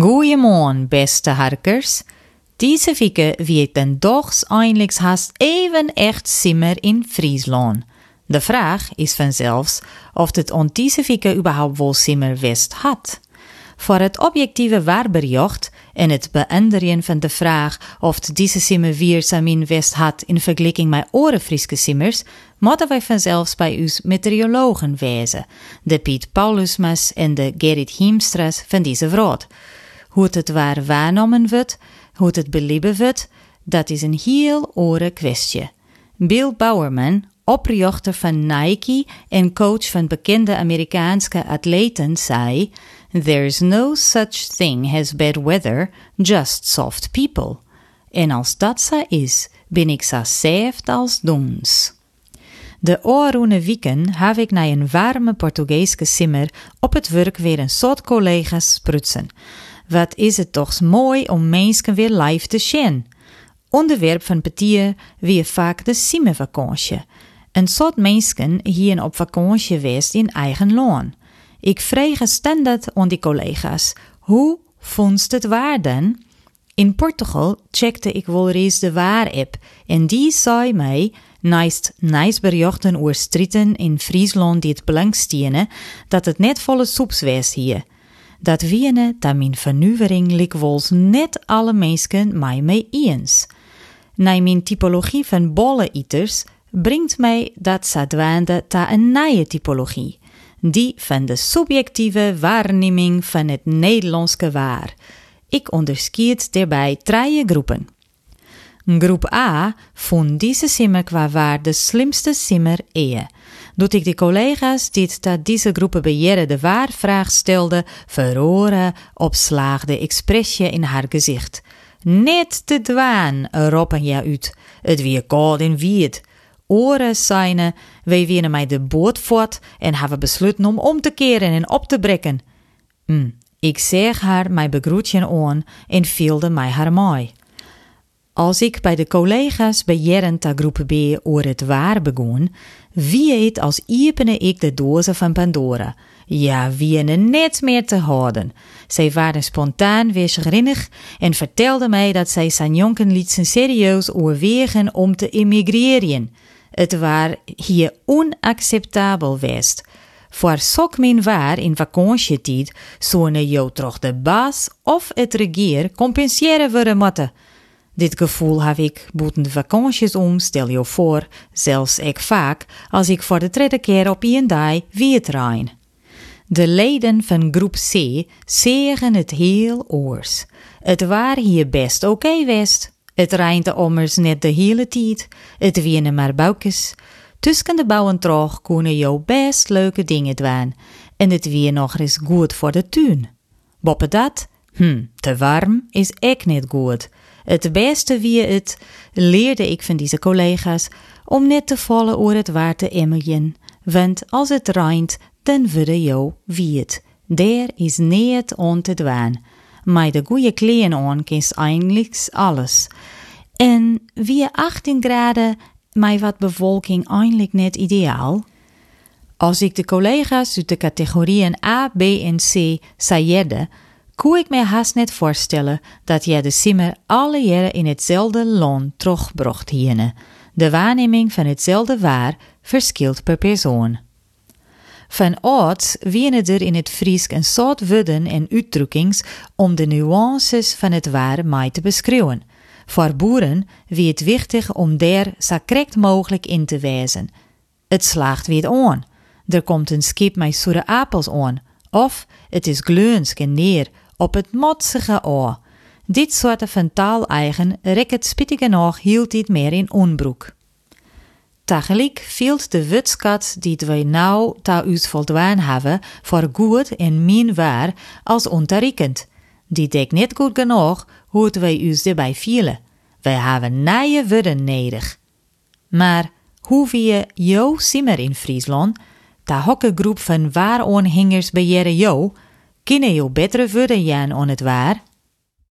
Goeiemorgen, beste harkers. Diese Woche wird dann doch eindelijk haast even echt simmer in Friesland. De vraag is vanzelfs of het on deze Woche überhaupt wel simmer west had. Voor het objectieve waarbericht en het beënderen van de vraag of deze simmer weer Samin West had in vergelijking met orenfrieske simmers, moeten wij vanzelfs bij us meteorologen wezen, de Piet Paulusmas en de Gerrit Hiemstras van deze vrood. Hoe het waar waarnomen wordt, hoe het belieben wordt, dat is een heel oren kwestie. Bill Bowerman, oprichter van Nike en coach van bekende Amerikaanse atleten, zei: There's no such thing as bad weather, just soft people. En als dat zo is, ben ik zo safe als dons. De oorroene wieken heb ik naar een warme Portugese simmer op het werk weer een soort collega's sprutsen. Wat is het toch mooi om mensen weer live te zien. Onderwerp van petier weer vaak de simmervakantie. Een soort mensen hier op vakantie geweest in eigen loon. Ik vreeg standaard aan die collega's, hoe vondst het waar dan? In Portugal checkte ik wel eens de waar-app en die zei mij, naast nice berichten over in Friesland die het belangstenen, dat het net volle soeps was hier. Dat wiene dat mijn vernuwering likwols net alle mensen mij mee eens. Na mijn typologie van bolleiters brengt mij dat zadwaande ta een nieuwe typologie. Die van de subjectieve waarneming van het Nederlandse waar. Ik onderscheid daarbij drie groepen. Groep A vond deze simmer qua waar de slimste simmer eer. Doet ik de collega's die dat deze groepen beheren de waarvraag stelden, verroren, opslaagde expressie in haar gezicht. Net te dwaan, roepen ja uit. Het weer koud en wiet. Oren zijn, wij winnen mij de boot voort en hebben besloten om om te keren en op te brekken. Mm, ik zeg haar mijn begroetje aan en vielde mij haar mooi. Als ik bij de collega's bij Jerenta groep B oor het waar begon, wie het als iepene ik de dozen van Pandora. Ja, wie er net meer te houden. Zij waren spontaan weer schrinnig en vertelde mij dat zij zijn jonken lieten serieus overwegen om te emigreren. Het waar hier onacceptabel was. Voor sok min waar in vakantietijd zouden jou toch de baas of het regier compenseren worden moeten. Dit gevoel heb ik boeten de vakanties om, stel je voor, zelfs ik vaak, als ik voor de tweede keer op een dag weer trein. De leden van groep C zeggen het heel oors. Het waar hier best oké okay west. Het rijnt ommers net de hele tijd. Het wienen maar buikjes. Tussen de bouwen terug kunnen jou best leuke dingen doen. En het weer nog eens goed voor de tuin. Boppen dat? Hm, te warm is echt niet goed. Het beste wie het, leerde ik van deze collega's, om net te vallen oor het waar te. Want als het rijnt, dan worden jou wie het. Daar is niet on te dwaan. Maar de goede kleren aan kist alles. En wie 18 graden, mij wat bevolking eindelijk net ideaal? Als ik de collega's uit de categorieën A, B en C sayedde, Koe ik me haast net voorstellen dat jij de simmer alle jaren in hetzelfde loon terugbrocht hierne. De waarneming van hetzelfde waar verschilt per persoon. Van ouds wienen er in het Fries een soort woorden en uitdrukkings om de nuances van het waar mij te beschrijven. Voor boeren wie het wichtig om daar zo correct mogelijk in te wijzen. Het slaagt weer aan. Er komt een skip met zoete appels aan. Of het is gleunsk en neer op het motsige oor. Dit soort van taaleigen rekt spittig genoeg hield dit meer in onbroek. Tegelijk viel de wutskat die wij nou ta us voldwaan hebben voor goed en min waar als ontarikend. Die dekt niet goed genoeg hoe het wij us erbij vielen. Wij hebben nije woorden nodig. Maar hoe wie jou simmer in Friesland, de hokkengroep van waaronhingers beheren jou, kunnen je betere woorden jaan on het waar?